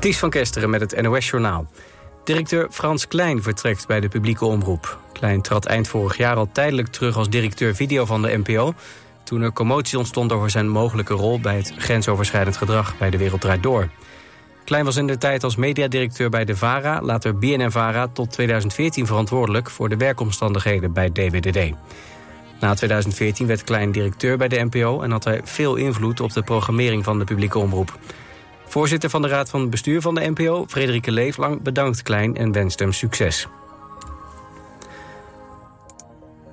Ties van Kesteren met het NOS-journaal. Directeur Frans Klein vertrekt bij de publieke omroep. Klein trad eind vorig jaar al tijdelijk terug als directeur video van de NPO... toen er commotie ontstond over zijn mogelijke rol... bij het grensoverschrijdend gedrag bij De Wereld Draait Door. Klein was in de tijd als mediadirecteur bij de VARA... later BNN-VARA tot 2014 verantwoordelijk... voor de werkomstandigheden bij DWDD. Na 2014 werd Klein directeur bij de NPO... en had hij veel invloed op de programmering van de publieke omroep. Voorzitter van de Raad van Bestuur van de NPO, Frederike Leeflang, bedankt Klein en wenst hem succes.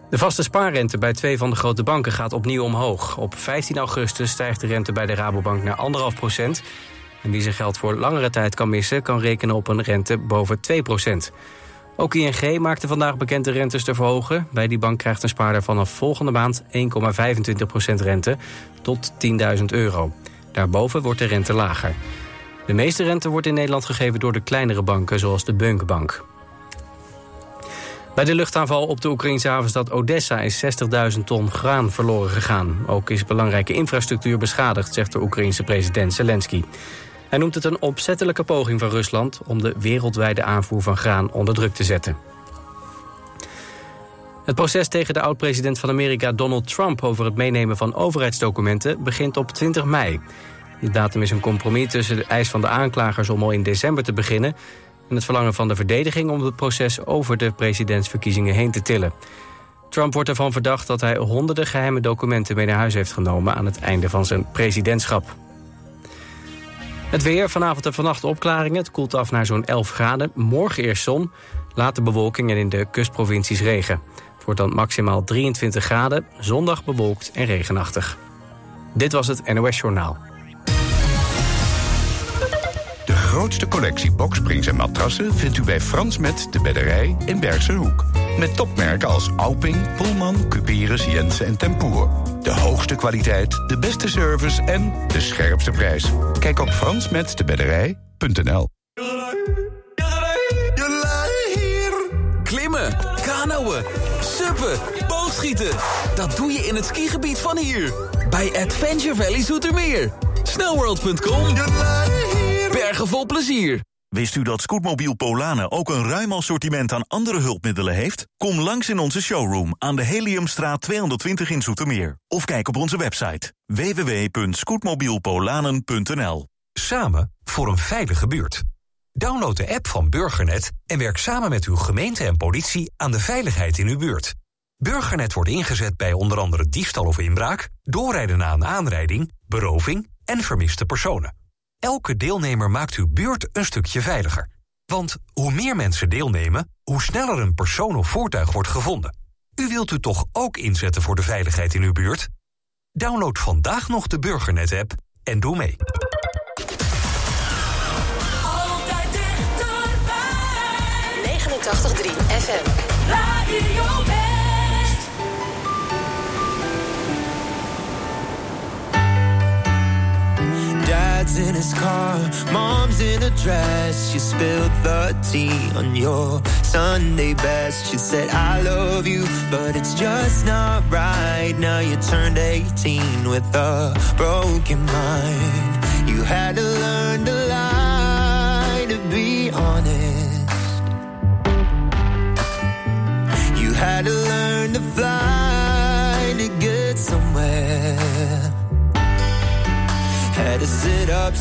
De vaste spaarrente bij twee van de grote banken gaat opnieuw omhoog. Op 15 augustus stijgt de rente bij de Rabobank naar 1,5 procent. En wie zijn geld voor langere tijd kan missen... kan rekenen op een rente boven 2 procent. Ook ING maakte vandaag bekend de rentes te verhogen. Bij die bank krijgt een spaarder vanaf volgende maand 1,25 procent rente tot 10.000 euro. Daarboven wordt de rente lager. De meeste rente wordt in Nederland gegeven door de kleinere banken, zoals de Bunkbank. Bij de luchtaanval op de Oekraïnse havenstad Odessa is 60.000 ton graan verloren gegaan. Ook is belangrijke infrastructuur beschadigd, zegt de Oekraïense president Zelensky. Hij noemt het een opzettelijke poging van Rusland om de wereldwijde aanvoer van graan onder druk te zetten. Het proces tegen de oud-president van Amerika Donald Trump... over het meenemen van overheidsdocumenten begint op 20 mei. De datum is een compromis tussen de eis van de aanklagers... om al in december te beginnen... en het verlangen van de verdediging om het proces... over de presidentsverkiezingen heen te tillen. Trump wordt ervan verdacht dat hij honderden geheime documenten mee naar huis heeft genomen... aan het einde van zijn presidentschap. Het weer, vanavond en vannacht opklaringen. Het koelt af naar zo'n 11 graden. Morgen eerst zon, later bewolking en in de kustprovincies regen wordt dan maximaal 23 graden, zondag bewolkt en regenachtig. Dit was het NOS Journaal. De grootste collectie boksprings en matrassen vindt u bij Frans Met de Bedderij in Bergse Hoek. Met topmerken als Alping, Pullman, Cuperus, Jensen en Tempoer. De hoogste kwaliteit, de beste service en de scherpste prijs. Kijk op fransmetdebedderij.nl boogschieten. Dat doe je in het skigebied van hier. Bij Adventure Valley Zoetermeer. Snowworld.com. Bergen vol plezier. Wist u dat Scootmobiel Polanen ook een ruim assortiment aan andere hulpmiddelen heeft? Kom langs in onze showroom aan de Heliumstraat 220 in Zoetermeer. Of kijk op onze website www.scootmobielpolanen.nl Samen voor een veilige buurt. Download de app van Burgernet en werk samen met uw gemeente en politie aan de veiligheid in uw buurt. Burgernet wordt ingezet bij onder andere diefstal of inbraak, doorrijden na een aanrijding, beroving en vermiste personen. Elke deelnemer maakt uw buurt een stukje veiliger. Want hoe meer mensen deelnemen, hoe sneller een persoon of voertuig wordt gevonden. U wilt u toch ook inzetten voor de veiligheid in uw buurt? Download vandaag nog de Burgernet-app en doe mee. Altijd dichterbij. 89.3 FM. Radio Dad's in his car, mom's in a dress. She spilled the tea on your Sunday best. She said, I love you, but it's just not right. Now you turned 18 with a broken mind. You had to learn to lie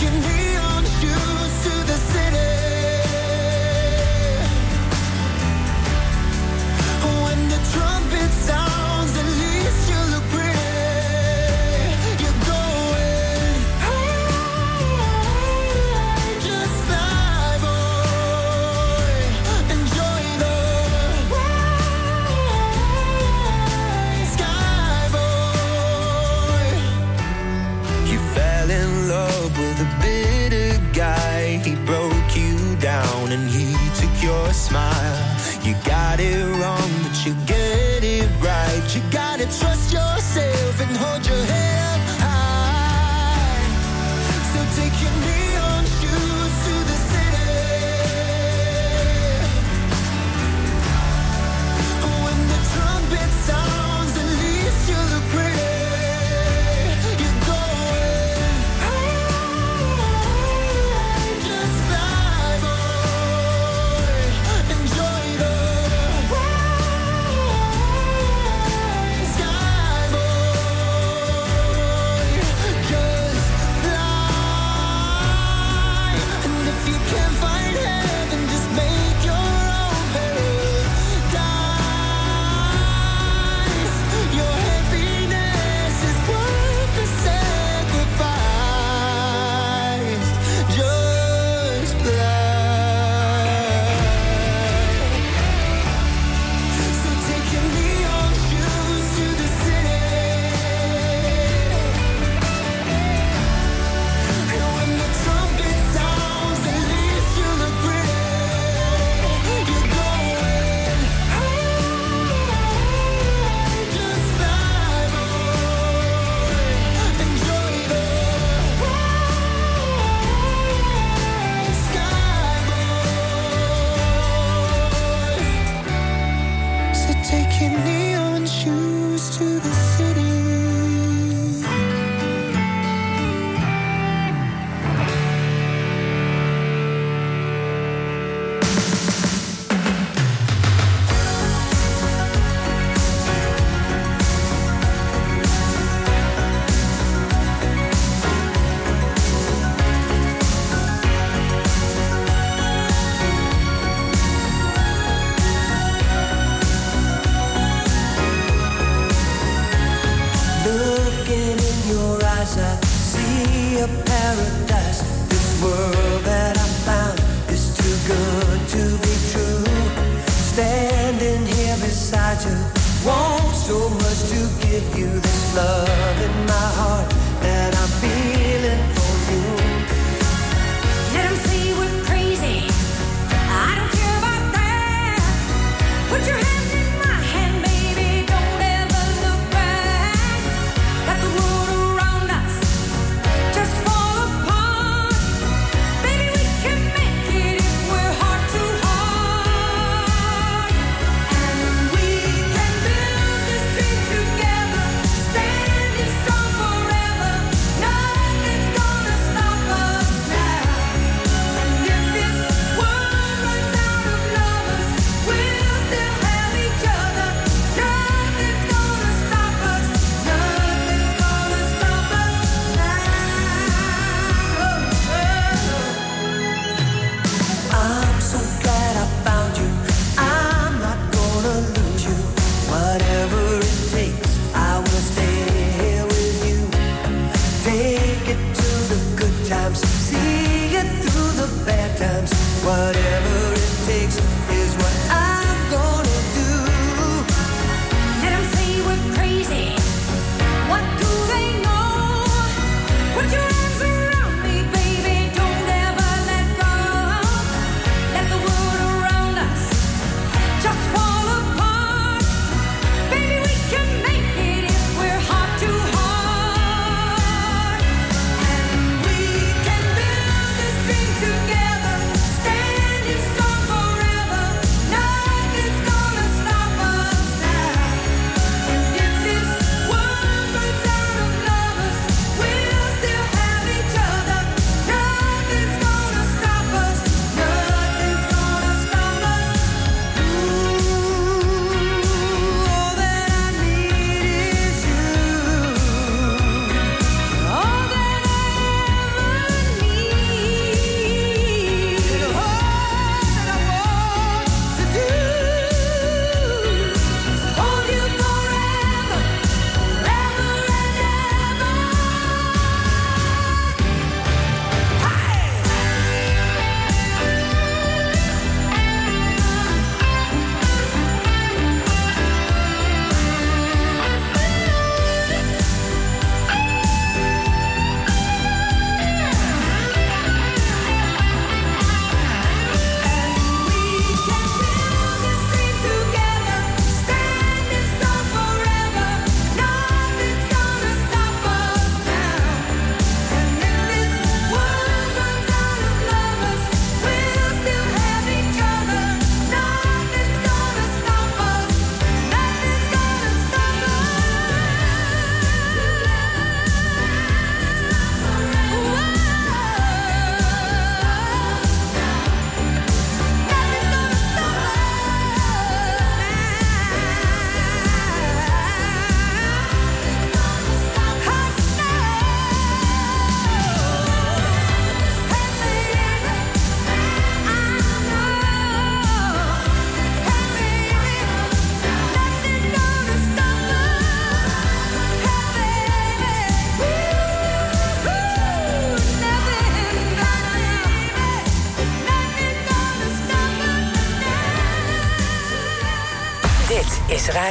Can need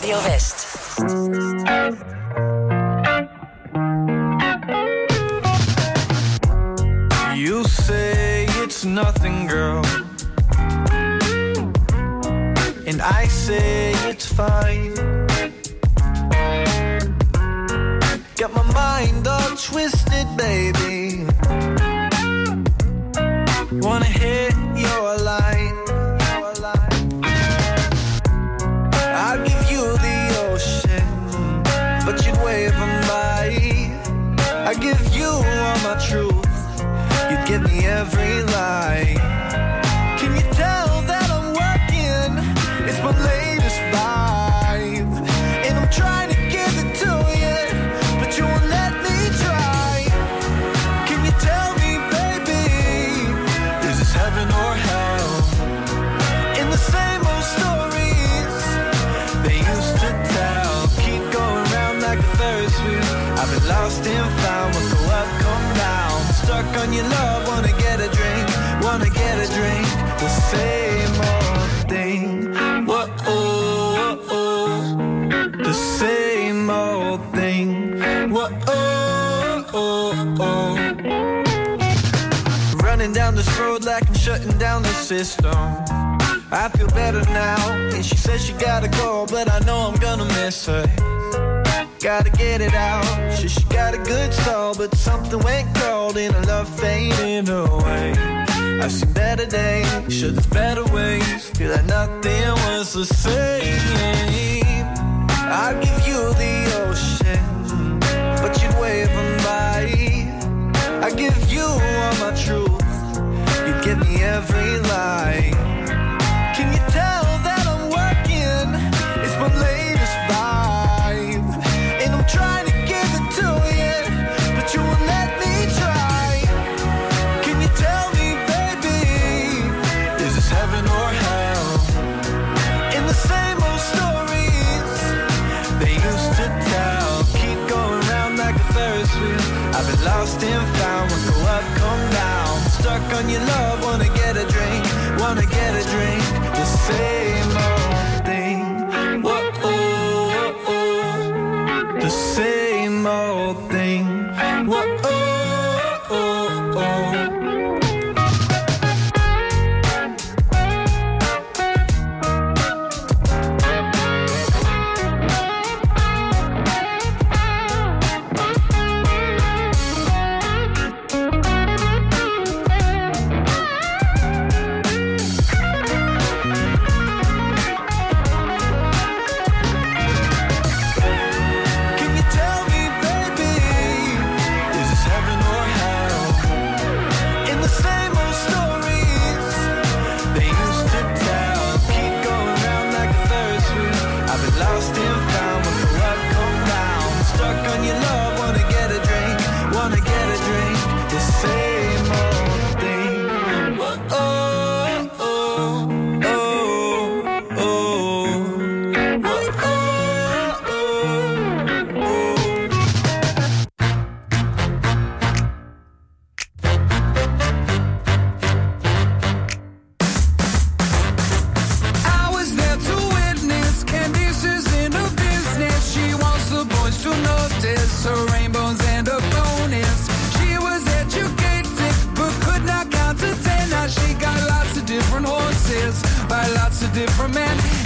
Radio West. You say it's nothing, girl. And I say it's fine. Got my mind all twisted, baby. Wanna hear every system. I feel better now, and she says she gotta go, but I know I'm gonna miss her. Gotta get it out. She, she got a good soul, but something went cold, and her love faded away. I see better days, sure there's better ways. Feel like nothing was the same. I'd give you the ocean, but you'd wave goodbye. I give you all my truth give me every lie different man.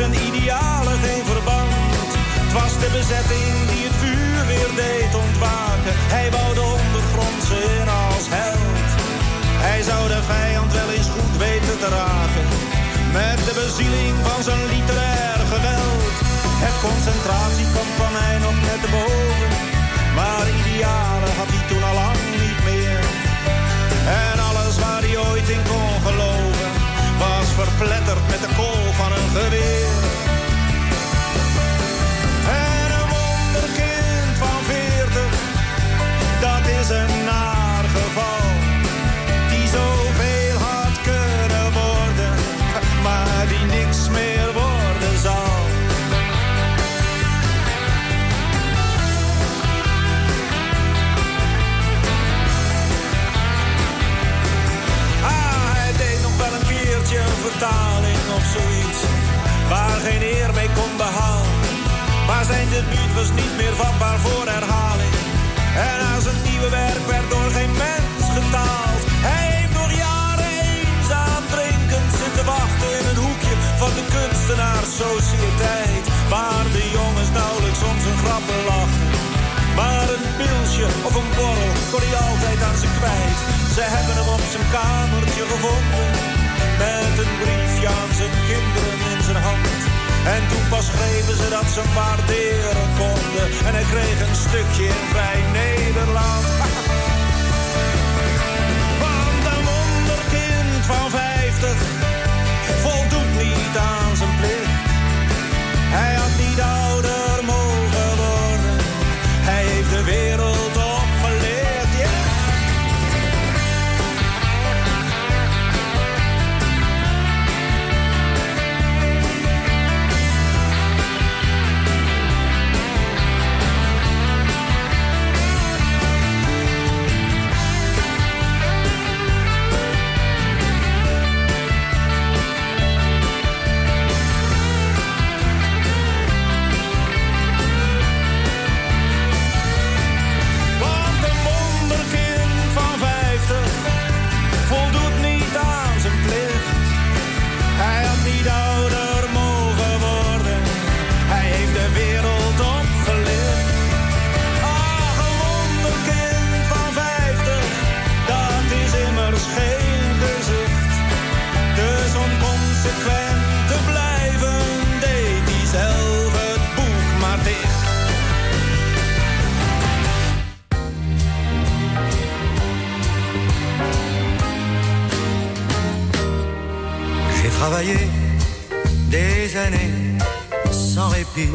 Zijn idealen geen verband. Het was de bezetting die het vuur weer deed ontwaken. Hij wou de in als held. Hij zou de vijand wel eens goed weten te raken. Met de bezieling van zijn literair geweld. Het concentratiekamp kwam hij nog net boven. Maar idealen had hij toen al lang niet meer. En alles waar hij ooit in kon verpletterd met de kool van een geweer. Geen eer mee kon behalen. Maar zijn debuut was niet meer vatbaar voor herhaling. En aan zijn nieuwe werk werd door geen mens getaald. Hij heeft nog jaren eenzaam drinkend zitten wachten in een hoekje van de kunstenaarssociëteit. Waar de jongens nauwelijks om zijn grappen lachen. Maar een pilsje of een borrel kon hij altijd aan ze kwijt. Ze hebben hem op zijn kamertje gevonden. Met een briefje aan zijn kinderen in zijn hand. En toen pas schreven ze dat ze hem waarderen konden. En hij kreeg een stukje in vrij Nederland. Want een wonderkind van vijftig voldoet niet aan zijn plicht. Hij had niet ouder sans répit,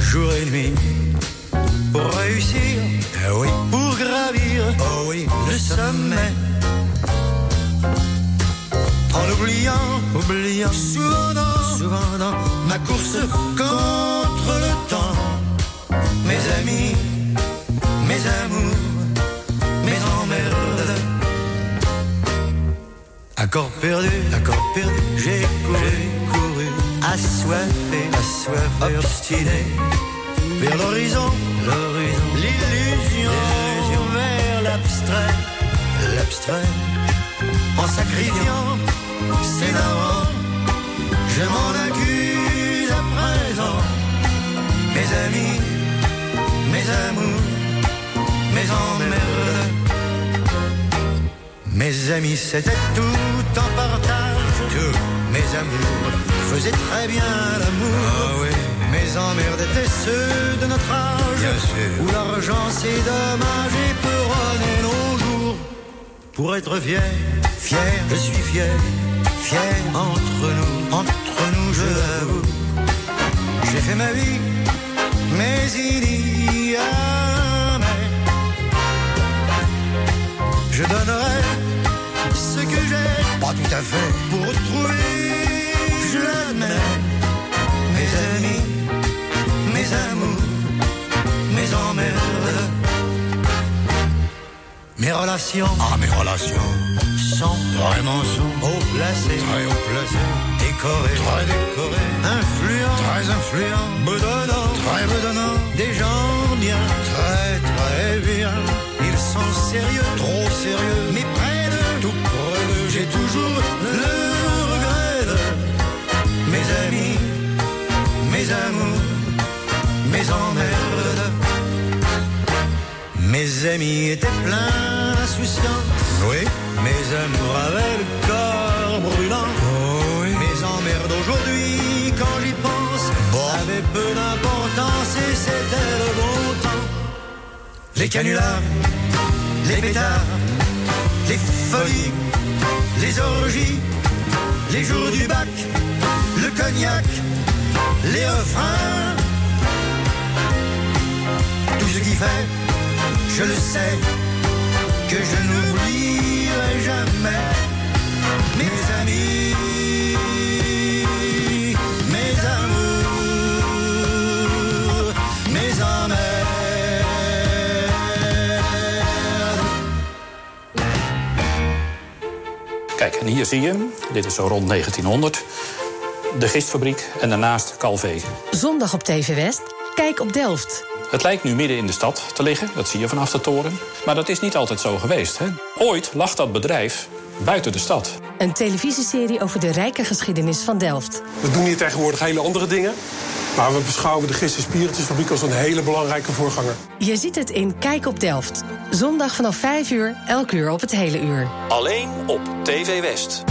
jour et nuit, pour réussir, eh oui, pour gravir, oh oui, le sommet. En oubliant, oubliant, souvent dans, souvent dans ma course contre le temps, mes amis, mes amours, mes emmerdes. Accord perdu, accord perdu, j'ai couru, assoiffé, assoiffé, obstiné, vers l'horizon, l'horizon, l'illusion, l'illusion, vers l'abstrait, l'abstrait, en sacrifiant ses narrants, je m'en accuse à présent, mes amis, mes amours, mes emmerdes. Mes amis, c'était tout en partage. Tout. Mes amours faisaient très bien l'amour. Ah oui. Mes emmerdes étaient ceux de notre âge. Bien sûr. Où l'argent c'est dommage et peut nos jours. Pour être fier, fier, je suis fier. Fier entre nous, entre nous, je l'avoue. J'ai fait ma vie, mais il y a mais. Je donnerai ce que j'ai, Pas tout à fait. pour retrouver, je l'admets, mes amis, mes amours, mes emmerdes, mes relations. Ah, mes relations. sont Vraiment sont. haut placées, Très haut placé. décorées, Très décoré. influents, Très influent. bedonnants, Très bedonnant. des gens bien, très très bien. Ils sont sérieux, Trop sérieux. Toujours le regret mes amis, mes amours, mes emmerdes. Mes amis étaient pleins d'insouciance. Oui. Mes amours avaient le corps brûlant. Oh oui. Mes emmerdes aujourd'hui, quand j'y pense, avaient peu d'importance et c'était le bon temps. Les canulars, les pétards, les folies, les orgies, les jours du bac, le cognac, les refrains. Tout ce qui fait, je le sais, que je n'oublierai jamais mes amis, Kijk, en hier zie je hem. Dit is zo rond 1900. De gistfabriek en daarnaast Calvé. Zondag op TV West. Kijk op Delft. Het lijkt nu midden in de stad te liggen, dat zie je vanaf de toren. Maar dat is niet altijd zo geweest. Hè? Ooit lag dat bedrijf buiten de stad. Een televisieserie over de rijke geschiedenis van Delft. We doen hier tegenwoordig hele andere dingen. Maar we beschouwen de gist- en spiritusfabriek als een hele belangrijke voorganger. Je ziet het in Kijk op Delft. Zondag vanaf 5 uur, elk uur op het hele uur. Alleen op TV West.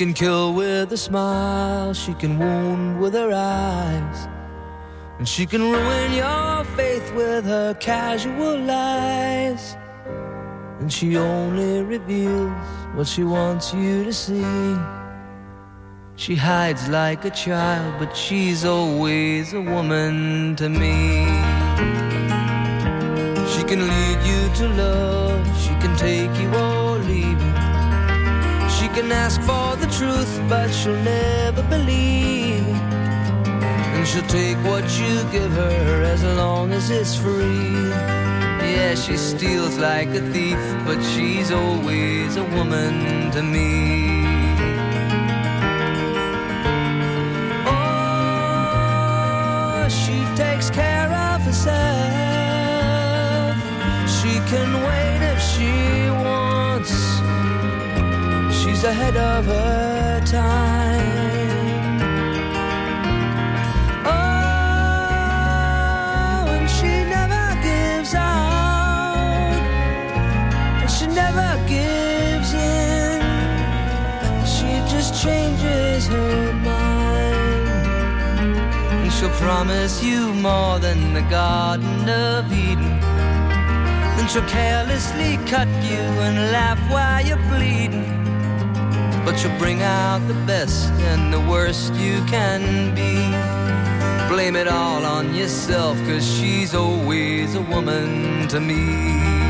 Can kill with a smile, she can wound with her eyes. And she can ruin your faith with her casual lies. And she only reveals what she wants you to see. She hides like a child, but she's always a woman to me. She can lead you to love, she can take you you. She can ask for the truth, but she'll never believe. And she'll take what you give her as long as it's free. Yeah, she steals like a thief, but she's always a woman to me. Oh, she takes care of herself. She can wait if she wants. She's ahead of her time. Oh, and she never gives out. And she never gives in. She just changes her mind. And she'll promise you more than the Garden of Eden. Then she'll carelessly cut you and laugh while you're bleeding. But she'll bring out the best and the worst you can be. Blame it all on yourself, cause she's always a woman to me.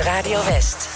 Radio West.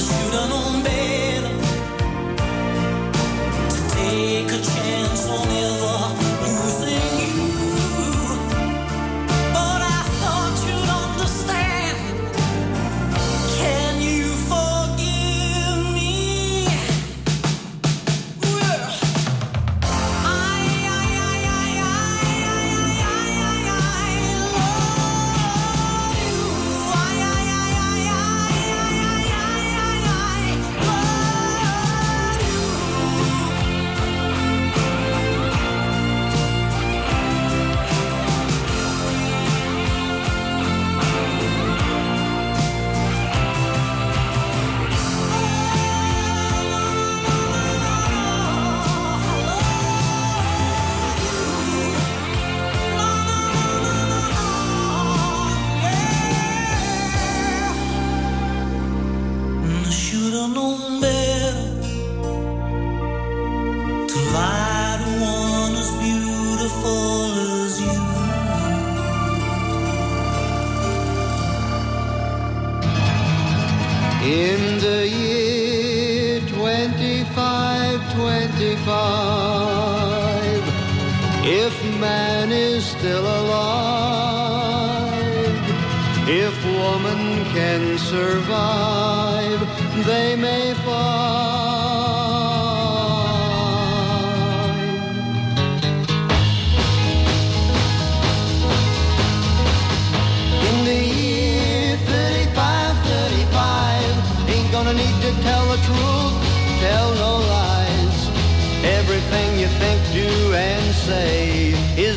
asciugano un velo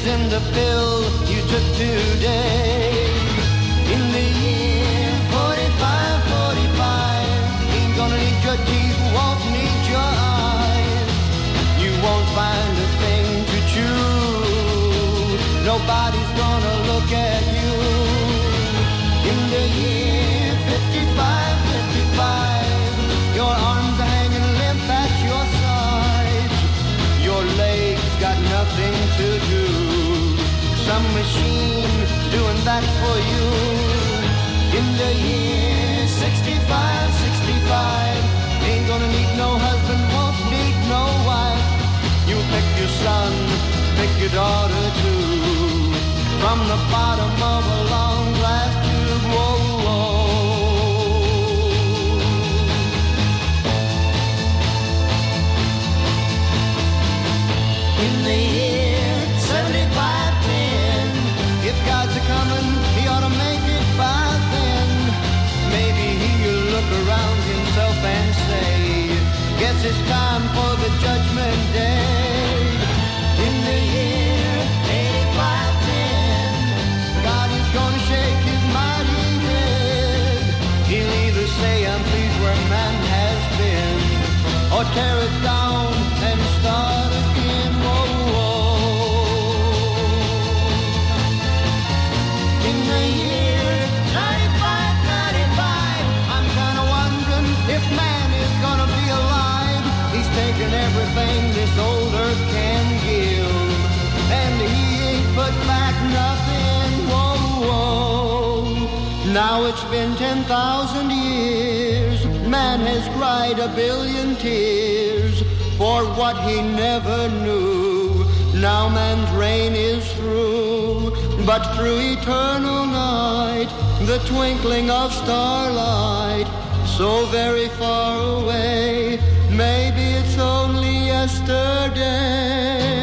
in the pill you took today. In the year 45, 45, ain't gonna need your teeth, won't need your eyes. You won't find a thing to chew. Nobody's gonna look at machine doing that for you. In the year 65, 65, ain't gonna need no husband, won't need no wife. You pick your son, pick your daughter too. From the bottom of a long glass tube, whoa, whoa. It's time for the judgment day. In the year 8510, God is gonna shake his mighty head. He'll either say, I'm pleased where man has been, or tear it down Now it's been 10,000 years. Man has cried a billion tears for what he never knew. Now man's reign is through, but through eternal night, the twinkling of starlight, so very far away, maybe it's only yesterday.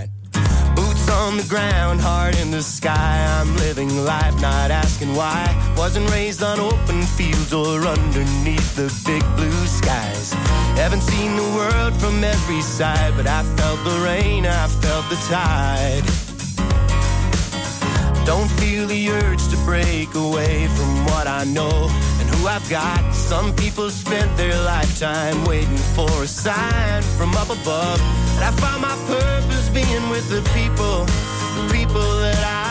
Boots on the ground, heart in the sky. I'm living life, not asking why. Wasn't raised on open fields or underneath the big blue skies. Haven't seen the world from every side, but I felt the rain, I felt the tide. Don't feel the urge to break away from what I know and who I've got. Some people spent their lifetime waiting for a sign from up above. And I found my purpose being with the people, the people that I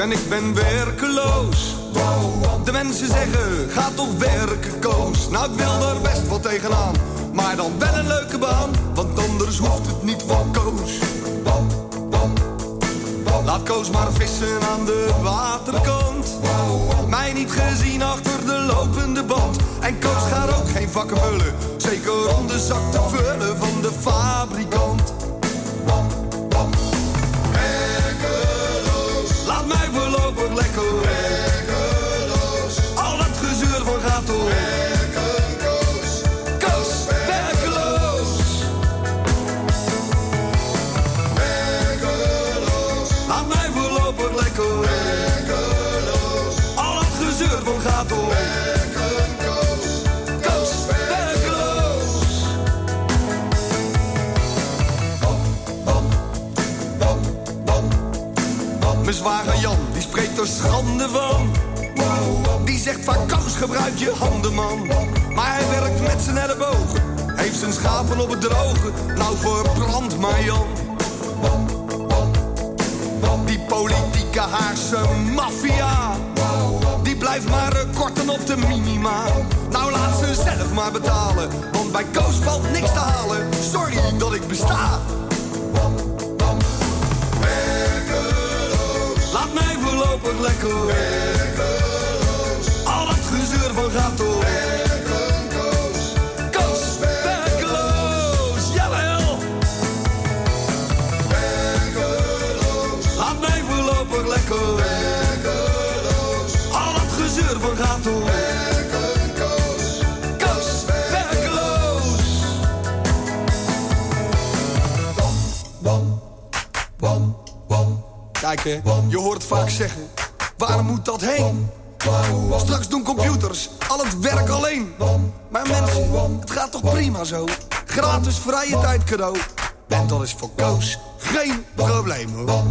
en ik ben werkeloos. De mensen zeggen, ga toch werken Koos. Nou, ik wil er best wel tegenaan. Maar dan wel een leuke baan, want anders hoeft het niet van Koos. Laat Koos maar vissen aan de waterkant. Mij niet gezien achter de lopende band. En Koos gaat ook geen vakken vullen. Zeker om de zak te vullen van de fabrikant. Schande van. Die zegt van Koos, gebruik je handen, man. Maar hij werkt met zijn ellebogen. Heeft zijn schapen op het droge. Nou, verbrand maar, Jan. Die politieke Haarse maffia. Die blijft maar eh, korten op de minima. Nou, laat ze zelf maar betalen. Want bij Koos valt niks te halen. Sorry dat ik besta. Voorlopig lekker. Al dat gezeur van gaat door. Je hoort vaak zeggen. Waar moet dat heen? Straks doen computers al het werk alleen. Maar mensen, het gaat toch prima zo? Gratis vrije tijd cadeau. En dat is voor Koos geen probleem hoor.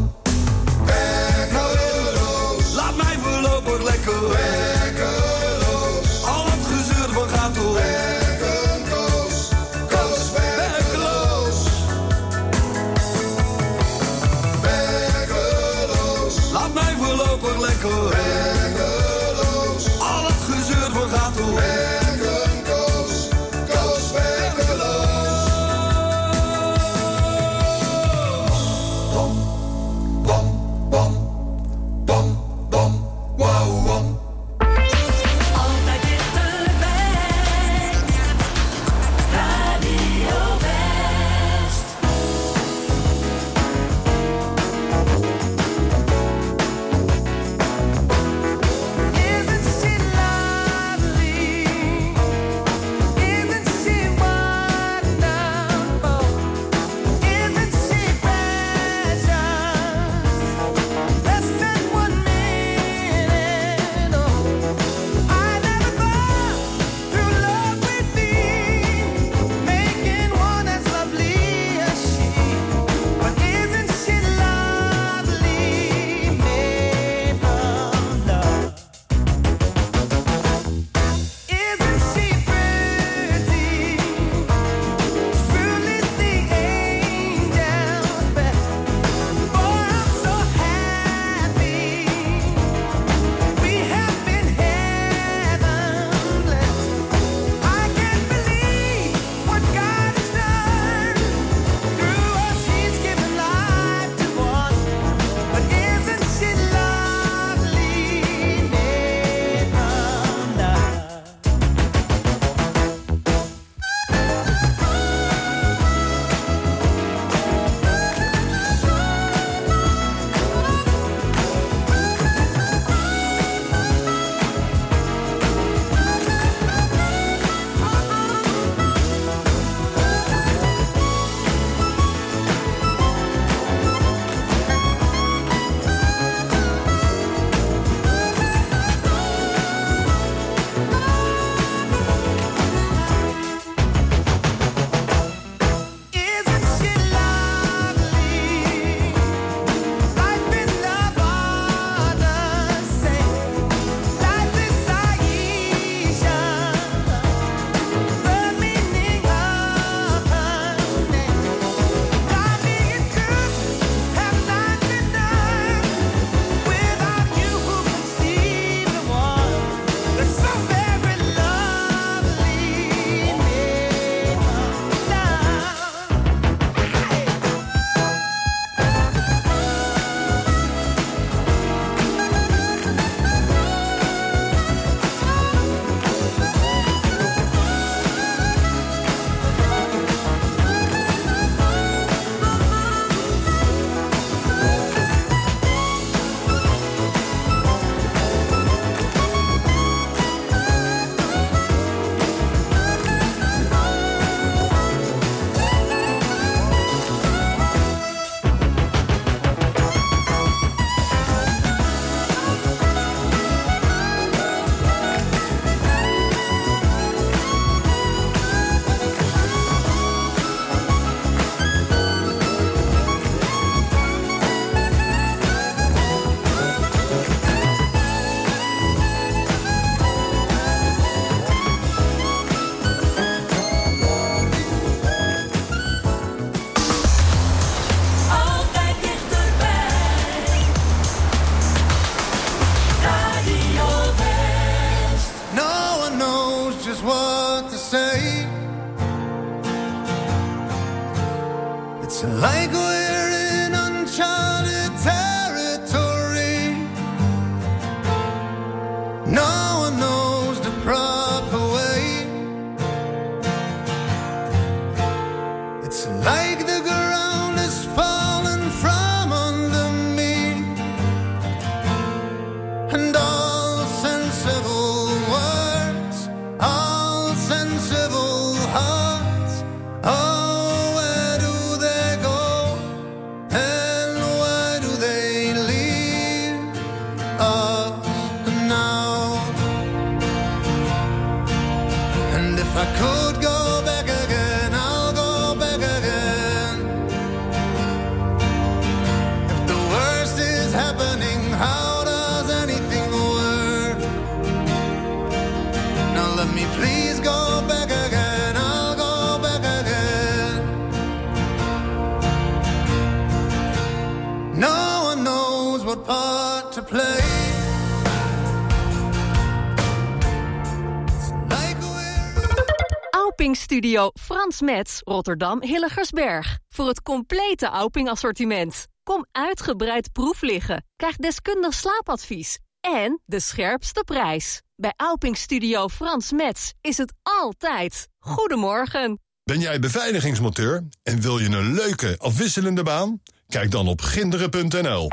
Studio Frans Metz, Rotterdam Hilligersberg. Voor het complete Auping assortiment. Kom uitgebreid proef liggen. Krijg deskundig slaapadvies. En de scherpste prijs. Bij Auping Studio Frans Metz is het altijd. Goedemorgen. Ben jij beveiligingsmonteur en wil je een leuke, afwisselende baan? Kijk dan op ginderen.nl.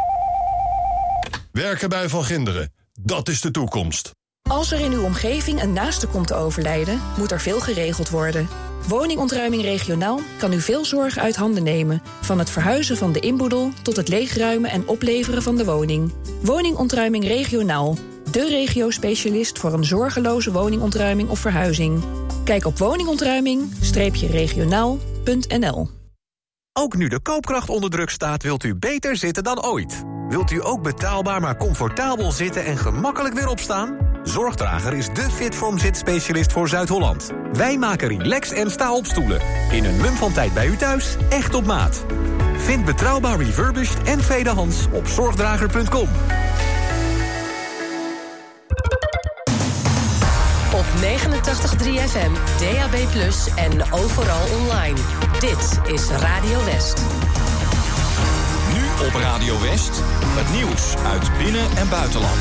Werken bij Van Ginderen, dat is de toekomst. Als er in uw omgeving een naaste komt te overlijden, moet er veel geregeld worden. Woningontruiming regionaal kan u veel zorg uit handen nemen. Van het verhuizen van de inboedel tot het leegruimen en opleveren van de woning. Woningontruiming regionaal. De regio-specialist voor een zorgeloze woningontruiming of verhuizing. Kijk op woningontruiming-regionaal.nl Ook nu de koopkracht onder druk staat, wilt u beter zitten dan ooit. Wilt u ook betaalbaar maar comfortabel zitten en gemakkelijk weer opstaan? Zorgdrager is de Fitform zitspecialist voor Zuid-Holland. Wij maken relax en sta-opstoelen. In een mum van tijd bij u thuis, echt op maat. Vind betrouwbaar refurbished en tweedehands op zorgdrager.com. Op 89.3 FM, DAB+, en overal online. Dit is Radio West. Nu op Radio West, het nieuws uit binnen- en buitenland.